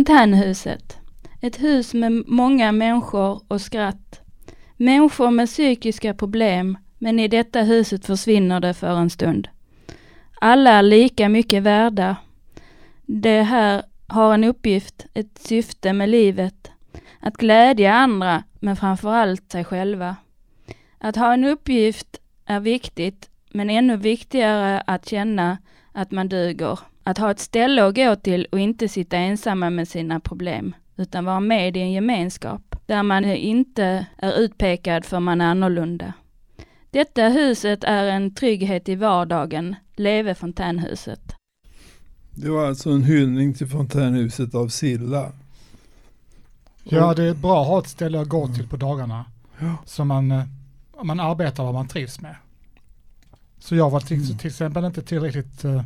Fontänhuset. Ett hus med många människor och skratt. Människor med psykiska problem, men i detta huset försvinner det för en stund. Alla är lika mycket värda. Det här har en uppgift, ett syfte med livet. Att glädja andra, men framförallt sig själva. Att ha en uppgift är viktigt, men ännu viktigare att känna att man duger. Att ha ett ställe att gå till och inte sitta ensamma med sina problem, utan vara med i en gemenskap där man inte är utpekad för man är annorlunda. Detta huset är en trygghet i vardagen. Leve fontänhuset. Det var alltså en hyllning till fontänhuset av Silla. Ja, det är bra att ha ett ställe att gå till på dagarna. Ja. Så man, eh, man arbetar vad man trivs med. Så jag var till, mm. till exempel inte tillräckligt uh,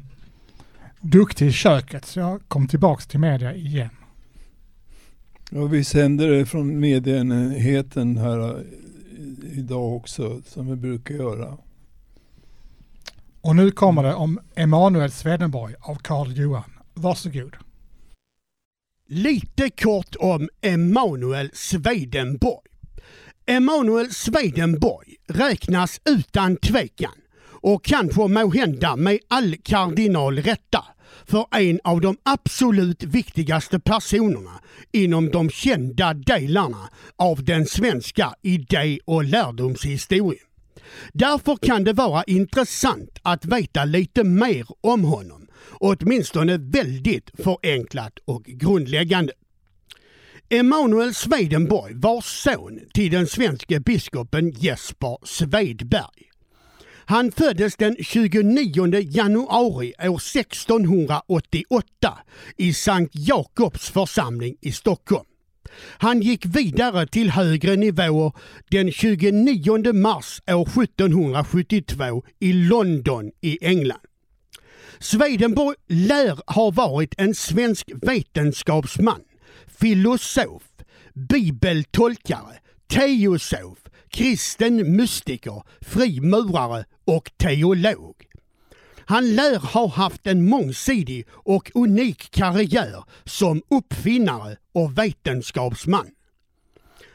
duktig i köket, så jag kom tillbaks till media igen. Ja, vi sänder det från medieenheten här eh, idag också, som vi brukar göra. Och nu kommer det om Emanuel Swedenborg av Karl Johan. Varsågod. Lite kort om Emanuel Swedenborg. Emanuel Swedenborg räknas utan tvekan och kanske måhända med all kardinal rätta för en av de absolut viktigaste personerna inom de kända delarna av den svenska idé och lärdomshistorien. Därför kan det vara intressant att veta lite mer om honom, åtminstone väldigt förenklat och grundläggande. Emanuel Swedenborg var son till den svenske biskopen Jesper Svedberg. Han föddes den 29 januari år 1688 i Sankt Jakobs församling i Stockholm. Han gick vidare till högre nivåer den 29 mars år 1772 i London i England. Swedenborg lär ha varit en svensk vetenskapsman, filosof, bibeltolkare, teosof, kristen mystiker, frimurare och teolog. Han lär ha haft en mångsidig och unik karriär som uppfinnare och vetenskapsman.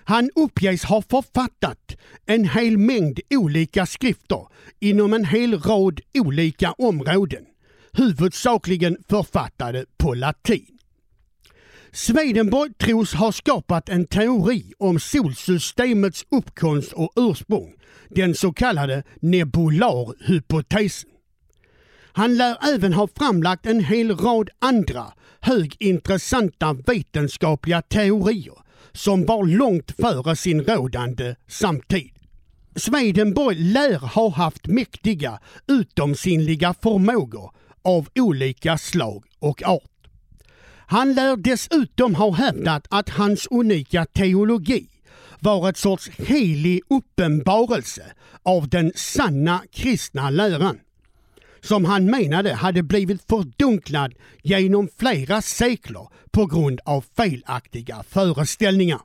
Han uppges ha författat en hel mängd olika skrifter inom en hel rad olika områden, huvudsakligen författade på latin. Swedenborg tros ha skapat en teori om solsystemets uppkomst och ursprung, den så kallade nebularhypotesen. Han lär även ha framlagt en hel rad andra högintressanta vetenskapliga teorier som var långt före sin rådande samtid. Swedenborg lär ha haft mäktiga utomsinnliga förmågor av olika slag och art. Han lär dessutom ha hävdat att hans unika teologi var ett sorts helig uppenbarelse av den sanna kristna läran som han menade hade blivit fördunklad genom flera sekler på grund av felaktiga föreställningar.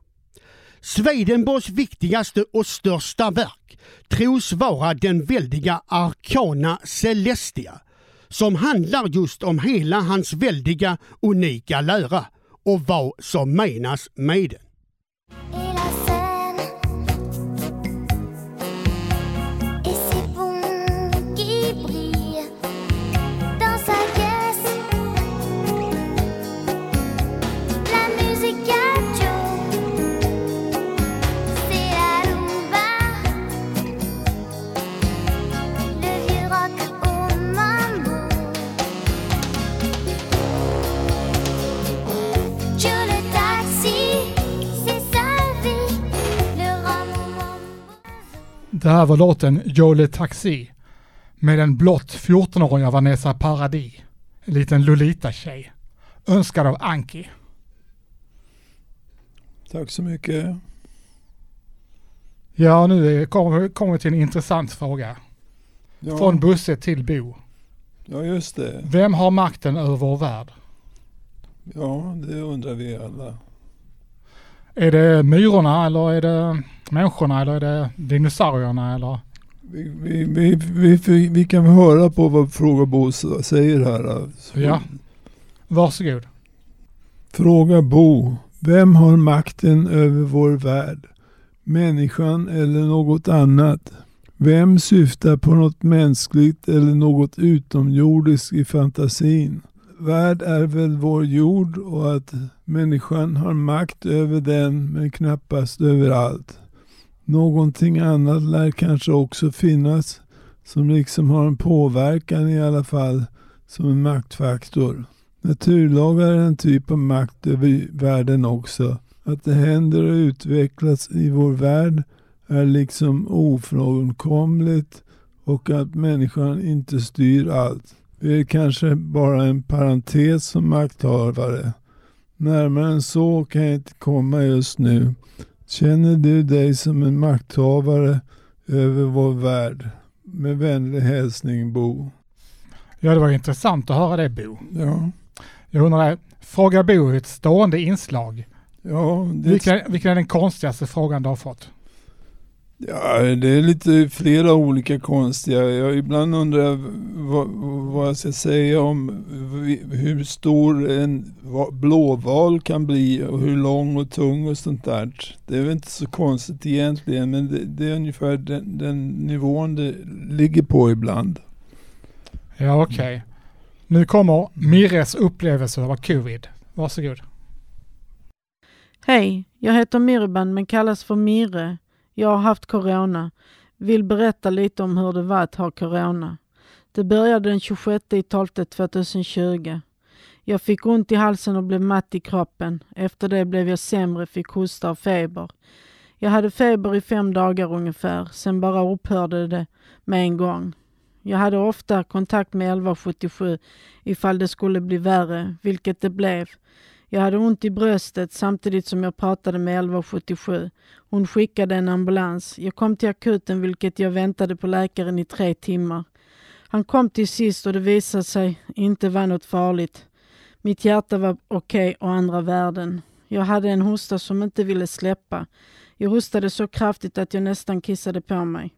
Swedenborgs viktigaste och största verk tros vara den väldiga Arcana Celestia som handlar just om hela hans väldiga, unika lära och vad som menas med den. Det här var låten Jole Taxi med den blott 14-åriga Vanessa Paradis, en liten Lolita-tjej, önskad av Anki. Tack så mycket. Ja, nu kommer vi till en intressant fråga. Ja. Från Busse till Bo. Ja, just det. Vem har makten över vår värld? Ja, det undrar vi alla. Är det myrorna eller är det människorna eller är det dinosaurierna eller? Vi, vi, vi, vi, vi kan höra på vad Fråga Bo säger här. Ja, varsågod. Fråga Bo. Vem har makten över vår värld? Människan eller något annat? Vem syftar på något mänskligt eller något utomjordiskt i fantasin? Värld är väl vår jord och att människan har makt över den men knappast över allt. Någonting annat lär kanske också finnas som liksom har en påverkan i alla fall som en maktfaktor. Naturlagar är en typ av makt över världen också. Att det händer och utvecklas i vår värld är liksom ofrånkomligt och att människan inte styr allt. Vi är kanske bara en parentes som makthavare. Närmare än så kan jag inte komma just nu. Känner du dig som en makthavare över vår värld? Med vänlig hälsning Bo. Ja, det var intressant att höra det Bo. Ja. Jag undrar, Fråga Bo är ett stående inslag. Ja, det... vilken, vilken är den konstigaste frågan du har fått? Ja, det är lite flera olika konstiga. Jag ibland undrar vad, vad jag ska säga om hur stor en blåval kan bli och hur lång och tung och sånt där. Det är väl inte så konstigt egentligen men det, det är ungefär den, den, nivån det ligger på ibland. Ja, okej. Okay. Nu kommer Mirres upplevelse av covid. Varsågod. Hej, jag heter Mirban men kallas för Mirre. Jag har haft corona. Vill berätta lite om hur det var att ha corona. Det började den 26 12 2020. Jag fick ont i halsen och blev matt i kroppen. Efter det blev jag sämre, fick hosta och feber. Jag hade feber i fem dagar ungefär, sen bara upphörde det med en gång. Jag hade ofta kontakt med 1177 ifall det skulle bli värre, vilket det blev. Jag hade ont i bröstet samtidigt som jag pratade med 1177. Hon skickade en ambulans. Jag kom till akuten vilket jag väntade på läkaren i tre timmar. Han kom till sist och det visade sig inte vara något farligt. Mitt hjärta var okej okay och andra värden. Jag hade en hosta som inte ville släppa. Jag hostade så kraftigt att jag nästan kissade på mig.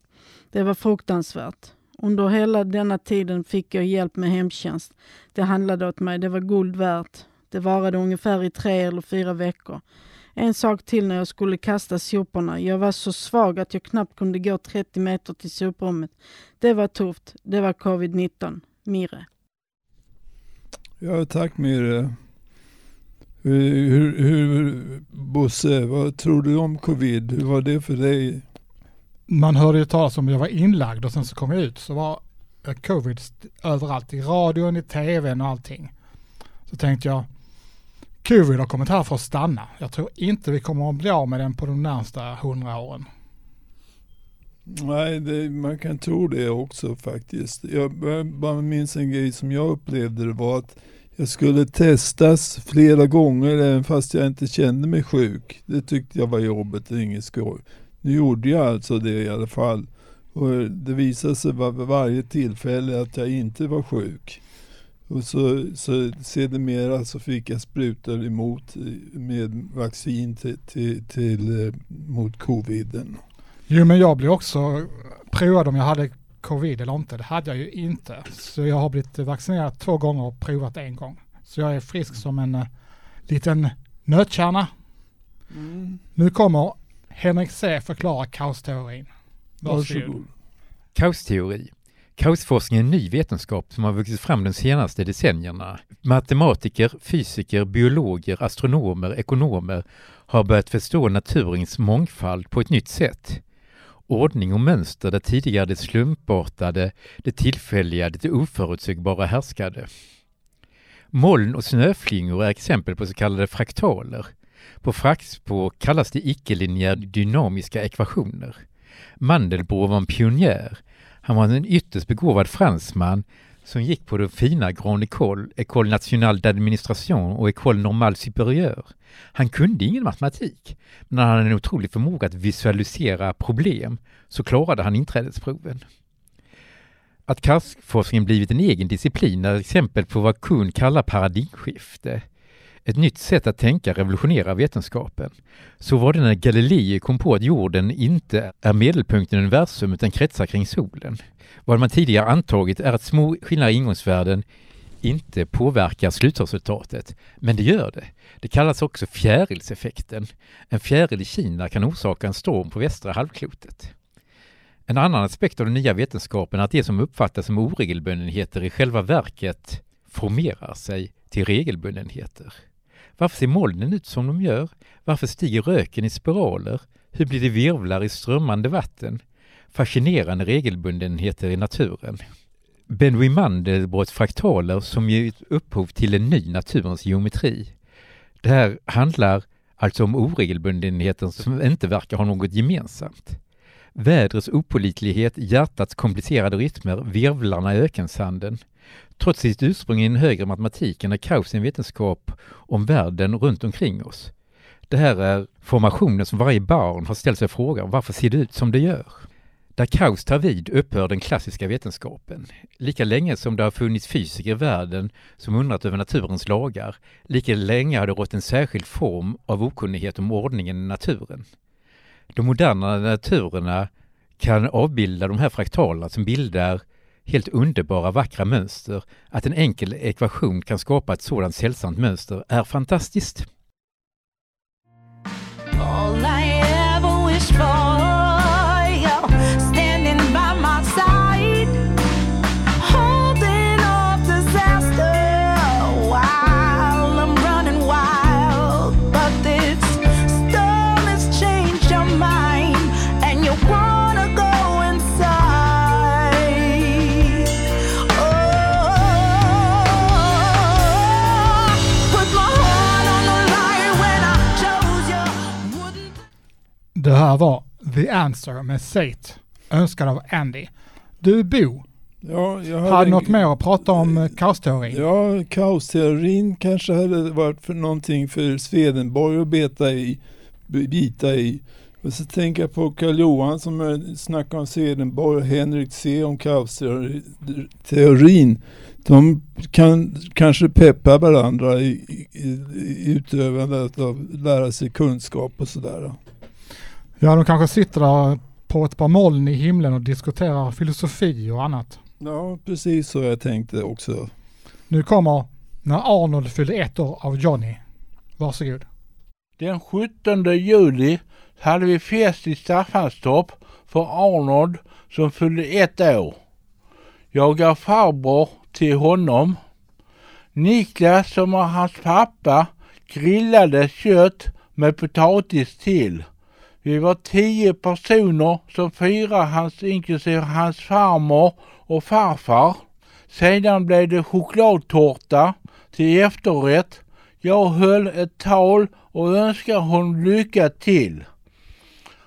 Det var fruktansvärt. Under hela denna tiden fick jag hjälp med hemtjänst. Det handlade åt mig. Det var guld värt. Det varade ungefär i tre eller fyra veckor. En sak till när jag skulle kasta soporna. Jag var så svag att jag knappt kunde gå 30 meter till soprummet. Det var tufft. Det var covid-19. Mire. Ja, tack Mire. Hur, hur, hur, Bosse, vad tror du om covid? Hur var det för dig? Man hörde ju talas om att jag var inlagd och sen så kom jag ut så var covid överallt. I radion, i tvn och allting. Så tänkte jag, Covid har kommit här för att stanna. Jag tror inte vi kommer att bli av med den på de närmsta hundra åren. Nej, det, man kan tro det också faktiskt. Jag bara minns en grej som jag upplevde det var att jag skulle testas flera gånger även fast jag inte kände mig sjuk. Det tyckte jag var jobbigt, och inget skoj. Nu gjorde jag alltså det i alla fall. Och det visade sig vid varje tillfälle att jag inte var sjuk. Och så, så sedermera så fick jag sprutor emot med vaccin till, till, till, eh, mot coviden. Jo men jag blev också provad om jag hade covid eller inte. Det hade jag ju inte. Så jag har blivit vaccinerad två gånger och provat en gång. Så jag är frisk som en uh, liten nötkärna. Mm. Nu kommer Henrik C förklara kaosteorin. Varsågod. Kaosteori Kaosforskning är en ny vetenskap som har vuxit fram de senaste decennierna. Matematiker, fysiker, biologer, astronomer, ekonomer har börjat förstå naturens mångfald på ett nytt sätt. Ordning och mönster där tidigare det slumpartade, det tillfälliga, det oförutsägbara härskade. Moln och snöflingor är exempel på så kallade fraktaler. På fraktspår kallas det icke-linjära dynamiska ekvationer. Mandelbrot var en pionjär han var en ytterst begåvad fransman som gick på den fina Grande École, École Nationale d'Administration och École Normale Supérieure. Han kunde ingen matematik, men han hade en otrolig förmåga att visualisera problem, så klarade han inträdesproven. Att kaskforskningen blivit en egen disciplin är exempel på vad Kuhn kallar paradigmskifte. Ett nytt sätt att tänka revolutionerar vetenskapen. Så var det när Galilei kom på att jorden inte är medelpunkten i universum utan kretsar kring solen. Vad man tidigare antagit är att små skillnader i ingångsvärden inte påverkar slutresultatet. Men det gör det. Det kallas också fjärilseffekten. En fjäril i Kina kan orsaka en storm på västra halvklotet. En annan aspekt av den nya vetenskapen är att det som uppfattas som oregelbundenheter i själva verket formerar sig till regelbundenheter. Varför ser molnen ut som de gör? Varför stiger röken i spiraler? Hur blir det virvlar i strömmande vatten? Fascinerande regelbundenheter i naturen. Ben Mandelbrotts fraktaler som ger upphov till en ny naturens geometri. Det här handlar alltså om oregelbundenheter som inte verkar ha något gemensamt. Vädrets opolitlighet, hjärtats komplicerade rytmer, virvlarna i ökensanden. Trots sitt ursprung i den högre matematiken är kaos en vetenskap om världen runt omkring oss. Det här är formationen som varje barn har ställt sig frågan varför ser det ut som det gör? Där kaos tar vid upphör den klassiska vetenskapen. Lika länge som det har funnits fysiker i världen som undrat över naturens lagar, lika länge har det rått en särskild form av okunnighet om ordningen i naturen. De moderna naturerna kan avbilda de här fraktalerna som bildar helt underbara vackra mönster. Att en enkel ekvation kan skapa ett sådant sällsamt mönster är fantastiskt. All I ever wish for Det här var The Answer med Sate, önskad av Andy. Du Bo, ja, jag hade, hade något mer att prata om eh, kaosteorin? Ja, kaosteorin kanske hade varit för någonting för Swedenborg att beta i, bita i. Och så tänker jag på Karl Johan som snackade om Swedenborg och Henrik C om kaosteorin. De kan kanske peppa varandra i, i, i utövandet av lära sig kunskap och sådär. Ja, de kanske sitter där på ett par moln i himlen och diskuterar filosofi och annat. Ja, precis så jag tänkte också. Nu kommer När Arnold fyllde ett år av Johnny. Varsågod. Den 17 juli hade vi fest i Staffanstorp för Arnold som fyllde ett år. Jag gav farbror till honom. Niklas som var hans pappa grillade kött med potatis till. Vi var tio personer som firade hans, inklusive hans farmor och farfar. Sedan blev det chokladtårta till efterrätt. Jag höll ett tal och önskade honom lycka till.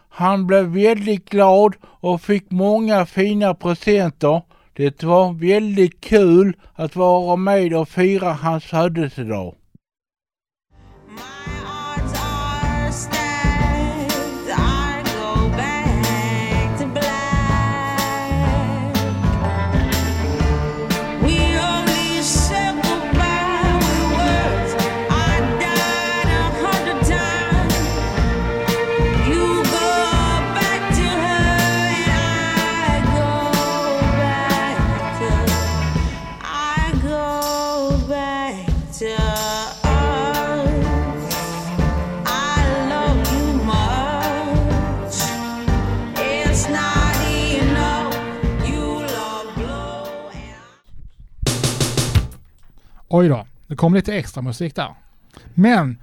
Han blev väldigt glad och fick många fina presenter. Det var väldigt kul att vara med och fira hans födelsedag. Oj då, det kom lite extra musik där. Men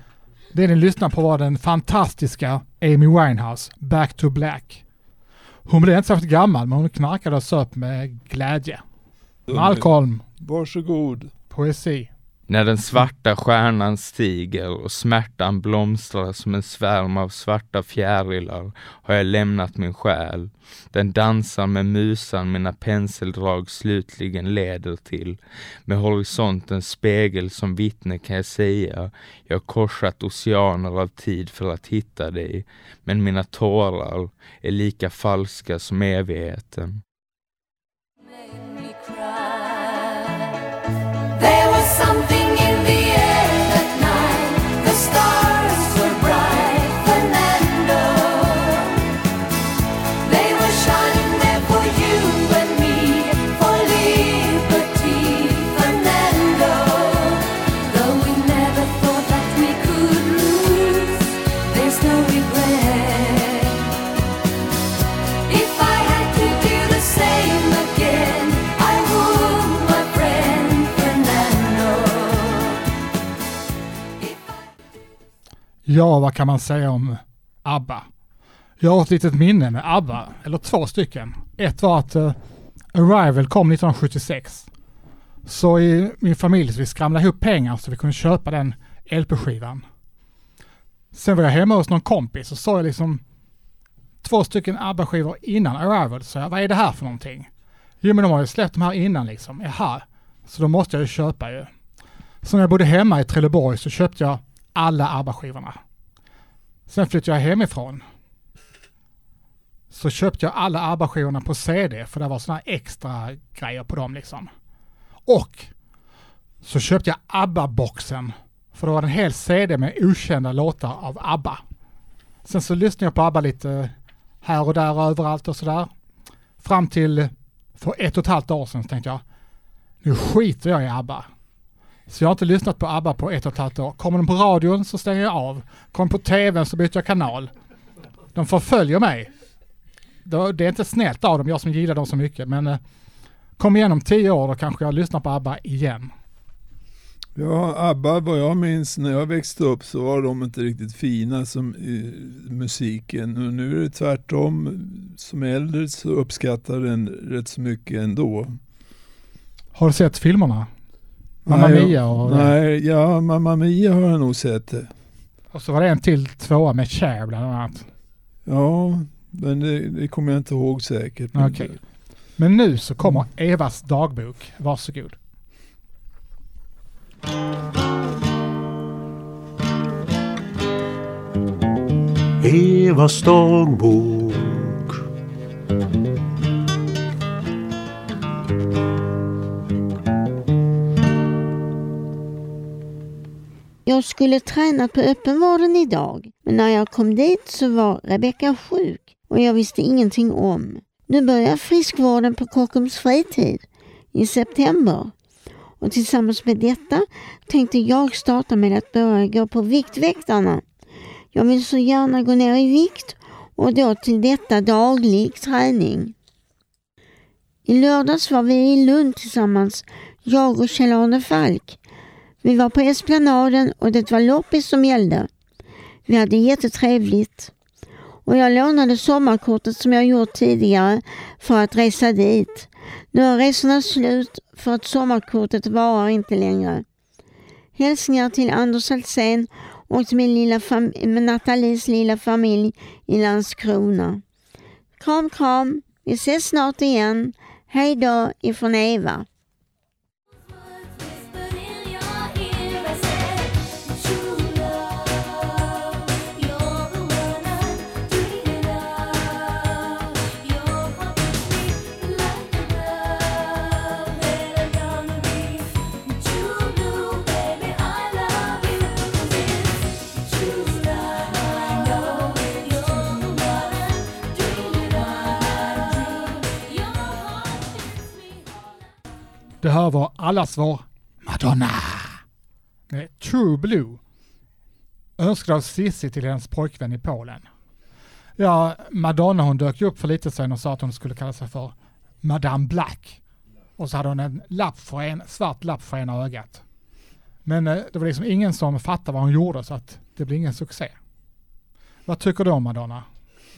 det ni lyssnar på var den fantastiska Amy Winehouse, Back to Black. Hon blev inte särskilt gammal men hon knarkade och söp med glädje. Malcolm. Varsågod. Poesi. När den svarta stjärnan stiger och smärtan blomstrar som en svärm av svarta fjärilar har jag lämnat min själ. Den dansar med musan mina penseldrag slutligen leder till. Med horisontens spegel som vittne kan jag säga jag har korsat oceaner av tid för att hitta dig. Men mina tårar är lika falska som evigheten. Ja, vad kan man säga om ABBA? Jag har ett litet minne med ABBA, eller två stycken. Ett var att uh, Arrival kom 1976. Så i min familj så vi skramlade ihop pengar så vi kunde köpa den LP-skivan. Sen var jag hemma hos någon kompis och såg jag liksom två stycken ABBA-skivor innan Arrival. Så jag, vad är det här för någonting? Jo men de har ju släppt de här innan liksom. Jaha. Så då måste jag ju köpa ju. Så när jag bodde hemma i Trelleborg så köpte jag alla ABBA-skivorna. Sen flyttade jag hemifrån. Så köpte jag alla ABBA-skivorna på CD för det var sådana extra grejer på dem liksom. Och så köpte jag ABBA-boxen för det var en hel CD med okända låtar av ABBA. Sen så lyssnade jag på ABBA lite här och där och överallt och sådär. Fram till för ett och ett halvt år sedan så tänkte jag, nu skiter jag i ABBA. Så jag har inte lyssnat på ABBA på ett och ett halvt år. Kommer de på radion så stänger jag av. Kommer på TVn så byter jag kanal. De förföljer mig. Det är inte snällt av dem, jag som gillar dem så mycket, men eh, kom igen om tio år då kanske jag lyssnar på ABBA igen. Ja, ABBA, vad jag minns när jag växte upp så var de inte riktigt fina som musiken. Och nu är det tvärtom. Som äldre så uppskattar den rätt så mycket ändå. Har du sett filmerna? Mamma nej, Mia och... Nej, ja, Mamma Mia har jag nog sett. Och så var det en till tvåa med Cher bland annat. Ja, men det, det kommer jag inte ihåg säkert. Okej. Okay. Men nu så kommer Evas dagbok. Varsågod. Evas dagbok Jag skulle träna på öppenvården idag, men när jag kom dit så var Rebecka sjuk och jag visste ingenting om. Nu börjar friskvården på Kockums fritid i september och tillsammans med detta tänkte jag starta med att börja gå på Viktväktarna. Jag vill så gärna gå ner i vikt och då till detta daglig träning. I lördags var vi i Lund tillsammans, jag och Kjell-Arne Falk. Vi var på Esplanaden och det var loppis som gällde. Vi hade jättetrevligt. Och jag lånade sommarkortet som jag gjort tidigare för att resa dit. Nu är resorna slut för att sommarkortet varar inte längre. Hälsningar till Anders Alsén och till min lilla med Nathalies lilla familj i Landskrona. Kram kram, vi ses snart igen. Hej då ifrån Eva. Det här var allas vår Madonna. Med True Blue. Önskad av Cissi till hennes pojkvän i Polen. Ja, Madonna hon dök upp för lite sedan och sa att hon skulle kalla sig för Madame Black. Och så hade hon en lapp för en, svart lapp för ena ögat. Men eh, det var liksom ingen som fattade vad hon gjorde så att det blev ingen succé. Vad tycker du om Madonna?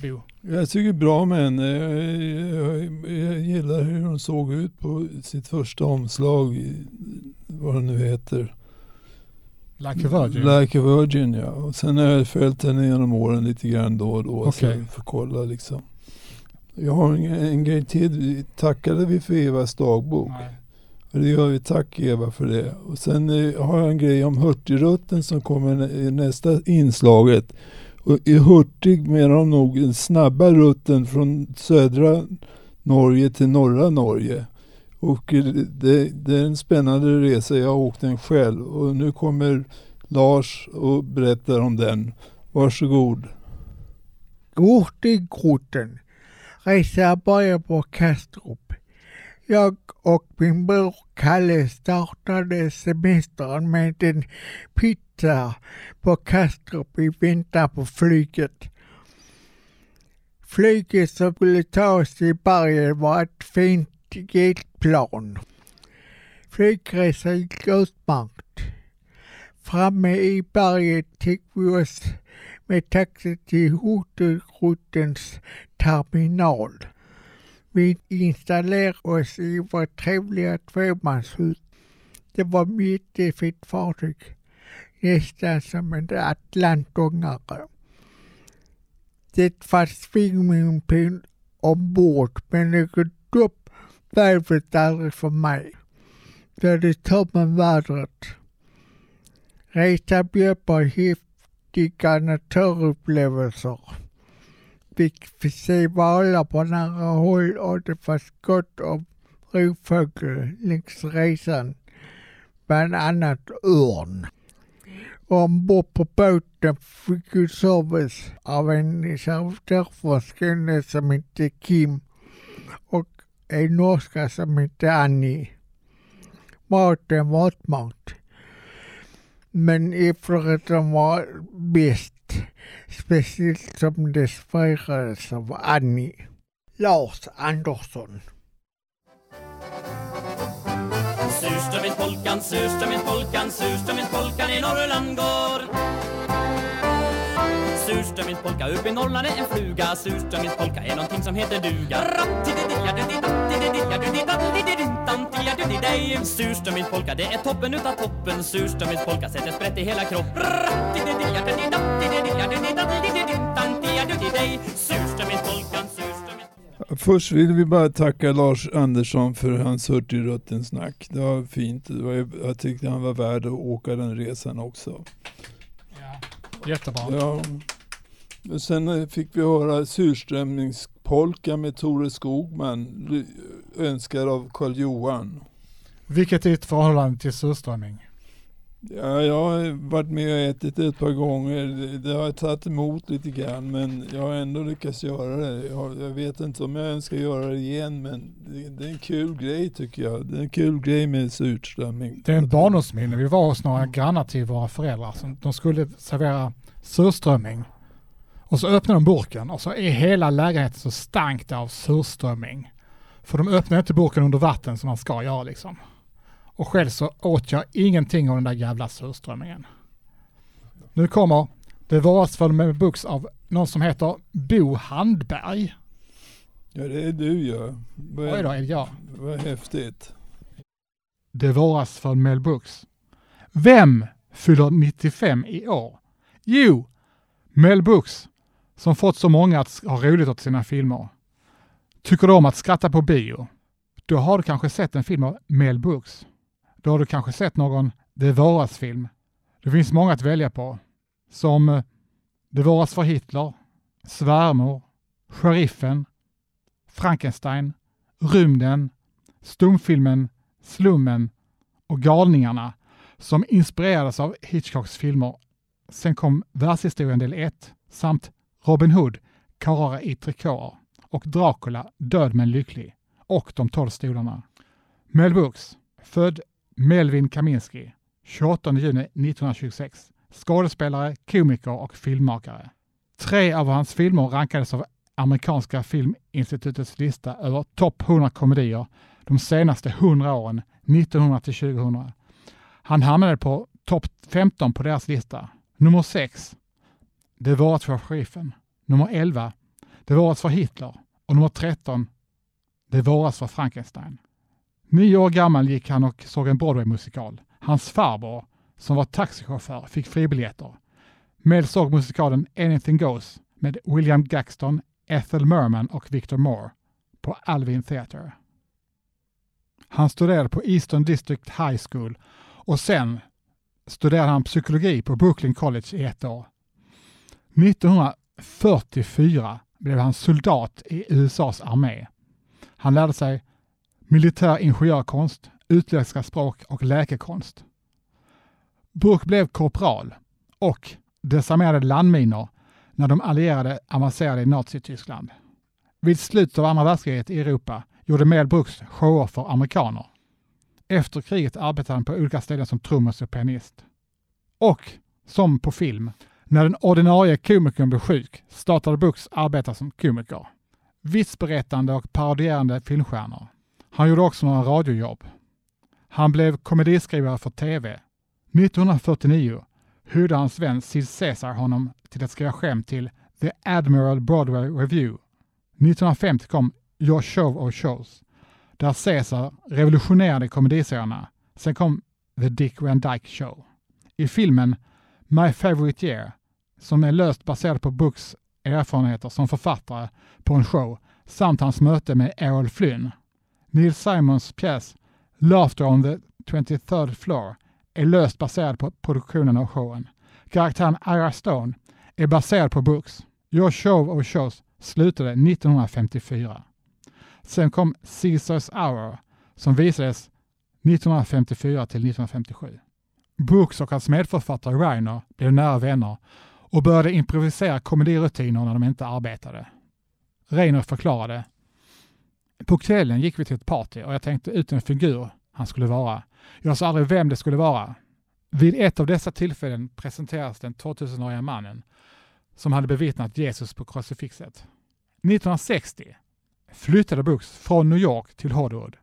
Bo? Jag tycker bra om henne. Jag, jag, jag, gillar hur hon såg ut på sitt första omslag. Vad det nu heter. Like a Virgin? Like a Virgin ja. Och sen har jag följt henne genom åren lite grann då och då. Okay. Jag får kolla liksom. Jag har en, en grej till. Tackade vi för Evas dagbok? Nej. Och det gör vi. Tack Eva för det. Och sen eh, har jag en grej om Hurtigrutten som kommer i nästa inslaget. Och I Hurtig menar de nog den snabba rutten från södra Norge till norra Norge. Och det, det, är en spännande resa. Jag har åkt den själv och nu kommer Lars och berättar om den. Varsågod. Hurtigruten. Resa börjar på Kastrup. Jag och min bror Kalle startade semestern med en där på Kastrup i väntan på flyget. Flyget som skulle ta oss till bergen var ett fint jetplan. Flygresan gick utmärkt. Framme i berget tog vi oss med taxi till Hotellruttens terminal. Vi installerade oss i vårt trevliga tvåmanshus. Det var ett jättefint fartyg, nästan som en atlantångare. Det fanns swimmingpool ombord, men något dopp vädret aldrig för mig. För det toppen vädret. Resan bjöd på häftiga naturupplevelser. Vi fick se valar på nära håll och det fanns gott om rovfågel längs resan. Bland annat örn. Ombord på båten fick vi service av en servitör från som hette Kim och en norska som hette Annie. Maten var mat. Men efterrätten var bäst. Speciellt som det serverades av Annie. Lars Andersson. Surströmmingspolkan, surströmmingspolkan, surströmmingspolkan i Norrland går. Surströmmingspolka upp i Norrland är en fluga Surströmmingspolka är någonting som heter duga. Surströmmingspolka det är toppen utav toppen. Surströmmingspolka sätter sprätt i hela kroppen. Först vill vi bara tacka Lars Andersson för hans Hurtigruten-snack. Det var fint. Det var, jag tyckte han var värd att åka den resan också. Jättebra. Ja. Och sen fick vi höra surströmmingspolka med Tore Skogman, önskad av Karl-Johan. Vilket är ditt förhållande till surströmming? Ja, jag har varit med och ätit det ett par gånger. Det, har tagit emot lite grann men jag har ändå lyckats göra det. Jag, jag vet inte om jag önskar göra det igen men det, det, är en kul grej tycker jag. Det är en kul grej med surströmming. Det är en barndomsminne. Vi var hos några grannar till våra föräldrar. De skulle servera surströmming. Och så öppnade de burken och så är hela lägenheten så stank det av surströmming. För de öppnar inte burken under vatten som man ska göra liksom. Och själv så åt jag ingenting av den där jävla surströmmingen. Nu kommer Det varas för med books av någon som heter Bo Handberg. Ja, det är du ja. Vad Oj då, är det jag? Vad häftigt. Det varas för Mel Brooks. Vem fyller 95 i år? Jo, Mel Brooks, som fått så många att ha roligt åt sina filmer. Tycker du om att skratta på bio? Då har du kanske sett en film av Mel Brooks. Då har du kanske sett någon Det Våras-film. Det finns många att välja på. Som eh, Det våras för Hitler, Svärmor, Sheriffen, Frankenstein, Rymden, stumfilmen Slummen och Galningarna som inspirerades av Hitchcocks filmer. Sen kom Världshistorien del 1 samt Robin Hood, Karlar i trikåer och Dracula, Död men lycklig och De tolv stolarna. Mel Brooks, född Melvin Kaminski, 28 juni 1926. Skådespelare, komiker och filmmakare. Tre av hans filmer rankades av amerikanska filminstitutets lista över topp 100 komedier de senaste 100 åren, 1900 till 2000. Han hamnade på topp 15 på deras lista. Nummer 6. Det våras för sheriffen. Nummer 11. Det våras för Hitler. Och nummer 13. Det våras för Frankenstein. Nio år gammal gick han och såg en Broadway-musikal. Hans farbror, som var taxichaufför, fick fribiljetter. Mel såg musikalen Anything Goes med William Gaxton, Ethel Merman och Victor Moore på Alvin Theatre. Han studerade på Eastern District High School och sen studerade han psykologi på Brooklyn College i ett år. 1944 blev han soldat i USAs armé. Han lärde sig militär ingenjörkonst, utländska språk och läkekonst. Brooke blev korpral och desarmerade landminor när de allierade avancerade i Nazityskland. Vid slutet av andra världskriget i Europa gjorde Mel Brooks shower för amerikaner. Efter kriget arbetade han på olika ställen som trummis och pianist. Och, som på film, när den ordinarie komikern blev sjuk startade Brooks arbeta som komiker. Vitsberättande och parodierande filmstjärnor. Han gjorde också några radiojobb. Han blev komediskrivare för TV. 1949 hyrde hans vän Sid Caesar honom till att skriva skämt till The Admiral Broadway Review. 1950 kom Your Show of Shows, där Caesar revolutionerade komediserierna. Sen kom The Dick Van Dyke Show. I filmen My Favorite Year, som är löst baserad på Brooks erfarenheter som författare på en show, samt hans möte med Errol Flynn. Neil Simons pjäs Laughter on the 23rd floor är löst baserad på produktionen av showen. Karaktären Ira Stone är baserad på Brooks. Your Show of Shows slutade 1954. Sen kom Caesars Hour som visades 1954 till 1957. Brooks och hans medförfattare Reiner blev nära vänner och började improvisera komedirutiner när de inte arbetade. Reiner förklarade på kvällen gick vi till ett party och jag tänkte ut en figur han skulle vara. Jag sa aldrig vem det skulle vara. Vid ett av dessa tillfällen presenteras den 2000-åriga mannen som hade bevittnat Jesus på krucifixet. 1960 flyttade Brooks från New York till Hollywood.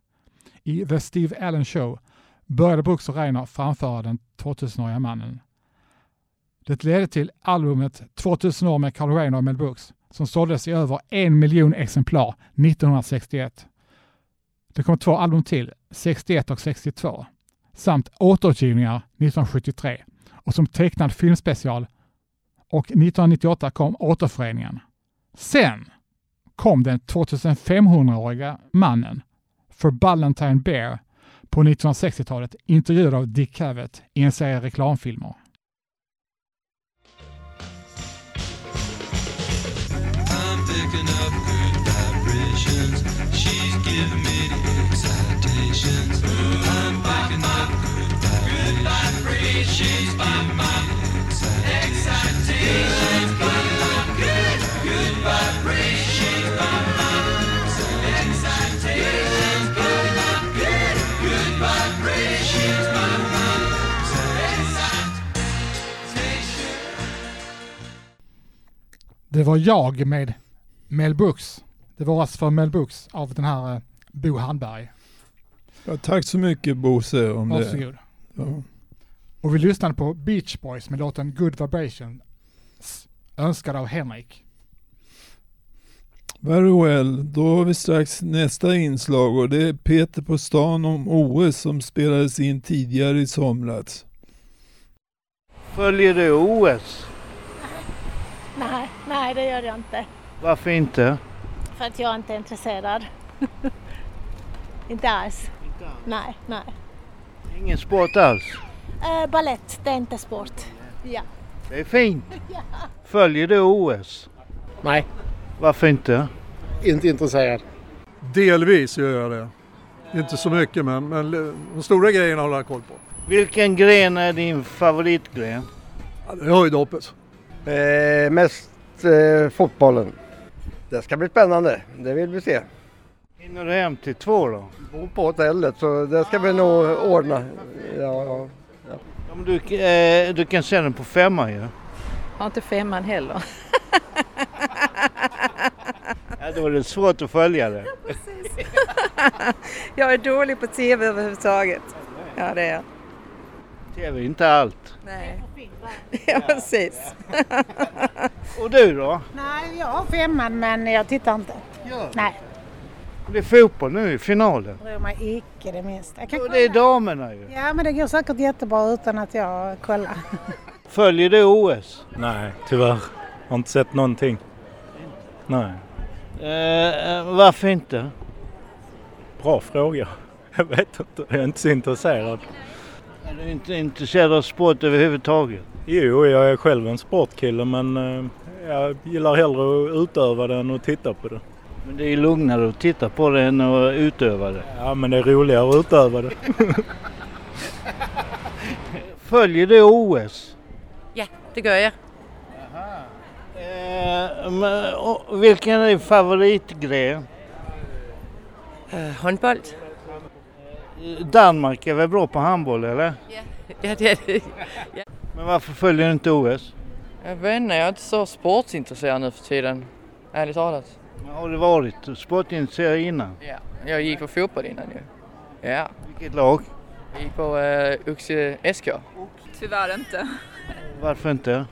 I The Steve Allen Show började Brooks och Reiner framföra den 2000-åriga mannen. Det ledde till albumet 2000 år med Carl Reiner och Mel Brooks som såldes i över en miljon exemplar 1961. Det kom två album till, 61 och 62, samt återutgivningar 1973 och som tecknad filmspecial och 1998 kom Återföreningen. Sen kom den 2500-åriga mannen för Ballantine Bear på 1960-talet intervjuad av Dick Cavett i en serie reklamfilmer. Excitations. I'm picking up good vibrations. She's giving excitations. Picking up good, good vibrations. Excitations. Picking up good, good vibrations. Det var jag med Mel Brooks. Det var alltså för Mel Brooks av den här eh, Bo Handberg. Ja, tack så mycket Bosse om Varsågod. det. Ja. Och vi lyssnade på Beach Boys med låten Good Vibration önskad av Henrik. Very well, då har vi strax nästa inslag och det är Peter på stan om OS som spelades in tidigare i somras. Följer du OS? Nej, nej det gör jag inte. Varför inte? För att jag inte är intresserad. inte alls. Nej, nej. Ingen sport alls? Uh, ballett, det är inte sport. Ja. Det är fint. Följer du OS? Nej. Varför inte? Inte intresserad. Delvis gör jag det. Inte så mycket men, men de stora grejerna håller jag koll på. Vilken gren är din favoritgren? Ja, det är höjdhoppet. Eh, mest eh, fotbollen. Det ska bli spännande, det vill vi se. Hinner du hem till två då? Bor på hotellet så det ska vi nog ordna. Ja, ja, ja. Men du, eh, du kan se den på femman ju. Ja. Har inte femman heller. Ja, då är det svårt att följa det. jag är dålig på tv överhuvudtaget. Ja, det är jag. TV är inte allt. Nej. Ja, precis. Och du då? Nej, jag har femman men jag tittar inte. Nej, Det är fotboll nu i finalen. bryr mig icke det minsta. Jag kan det är damerna ju. Ja, men det går säkert jättebra utan att jag kollar. Följer du OS? Nej, tyvärr. Har inte sett någonting. Nej. Eh, varför inte? Bra fråga. Jag vet inte. Jag är inte så intresserad. Är du inte intresserad av sport överhuvudtaget? Jo, jag är själv en sportkille men eh, jag gillar hellre att utöva det än att titta på det. Men det är lugnare att titta på det än att utöva det. Ja, men det är roligare att utöva det. Följer du OS? Ja, det gör jag. Eh, men, och, vilken är din favoritgren? Uh, handboll. Danmark är väl bra på handboll eller? Ja, det är det. Ja. Men varför följer du inte OS? Jag vet inte, jag är inte så sportsintresserad nu för tiden. Ärligt talat. Har du varit sportintresserad innan? Ja. Jag gick på fotboll innan ju. Ja. Vilket lag? Jag gick på uh, Uxie SK. tyvärr inte. Varför inte?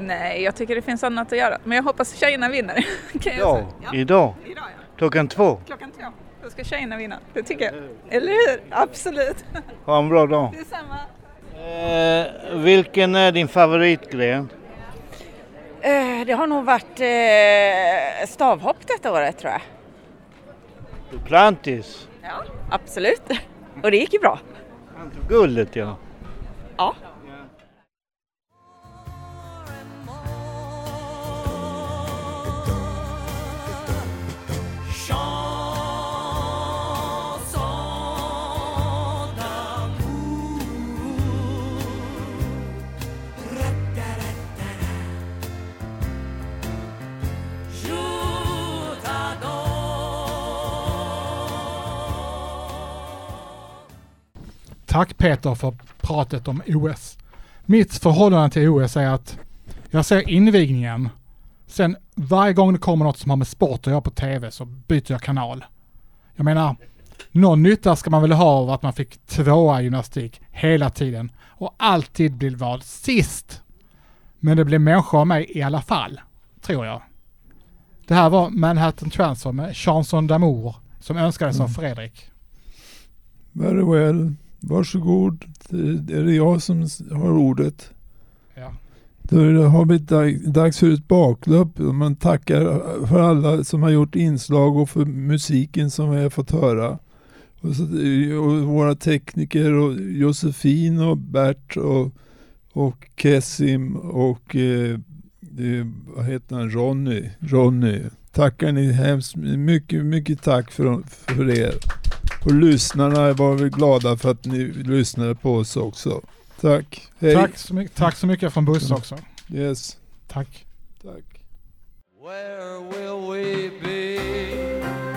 Nej, jag tycker det finns annat att göra. Men jag hoppas tjejerna vinner. Kan jag Ja, säga. idag. Idag ja. Klockan två. Klockan två. Då ska tjejerna vinna. Det tycker jag. Eller hur? Absolut. Ha en bra dag. Detsamma. Eh, vilken är din favoritgren? Eh, Det har nog varit eh, stavhopp detta året tror jag. Duplantis. Ja, absolut. Och det gick ju bra. Guldet ja. Ja. Tack Peter för pratet om OS. Mitt förhållande till OS är att jag ser invigningen. Sen varje gång det kommer något som har med sport att göra på TV så byter jag kanal. Jag menar, någon nytta ska man väl ha av att man fick tvåa i gymnastik hela tiden och alltid blir vald sist. Men det blev människor av mig i alla fall, tror jag. Det här var Manhattan Transfer med Chanson d'Amour som önskades av Fredrik. Very well. Varsågod. Det är det jag som har ordet. Ja. Då det- har vi dag- dags för ett baklopp. Man tackar för alla som har gjort inslag och för musiken som vi har fått höra. Och, så, och våra tekniker och Josefin och Bert och, och Kessim och eh, eh, vad heter han? Ronny. Ronny. Tackar ni hemskt mycket, mycket tack för, för er. Och lyssnarna var vi glada för att ni lyssnade på oss också. Tack. Hej. Tack så, mycket, tack så mycket från Buss också. Yes. Tack. Tack. Where will we be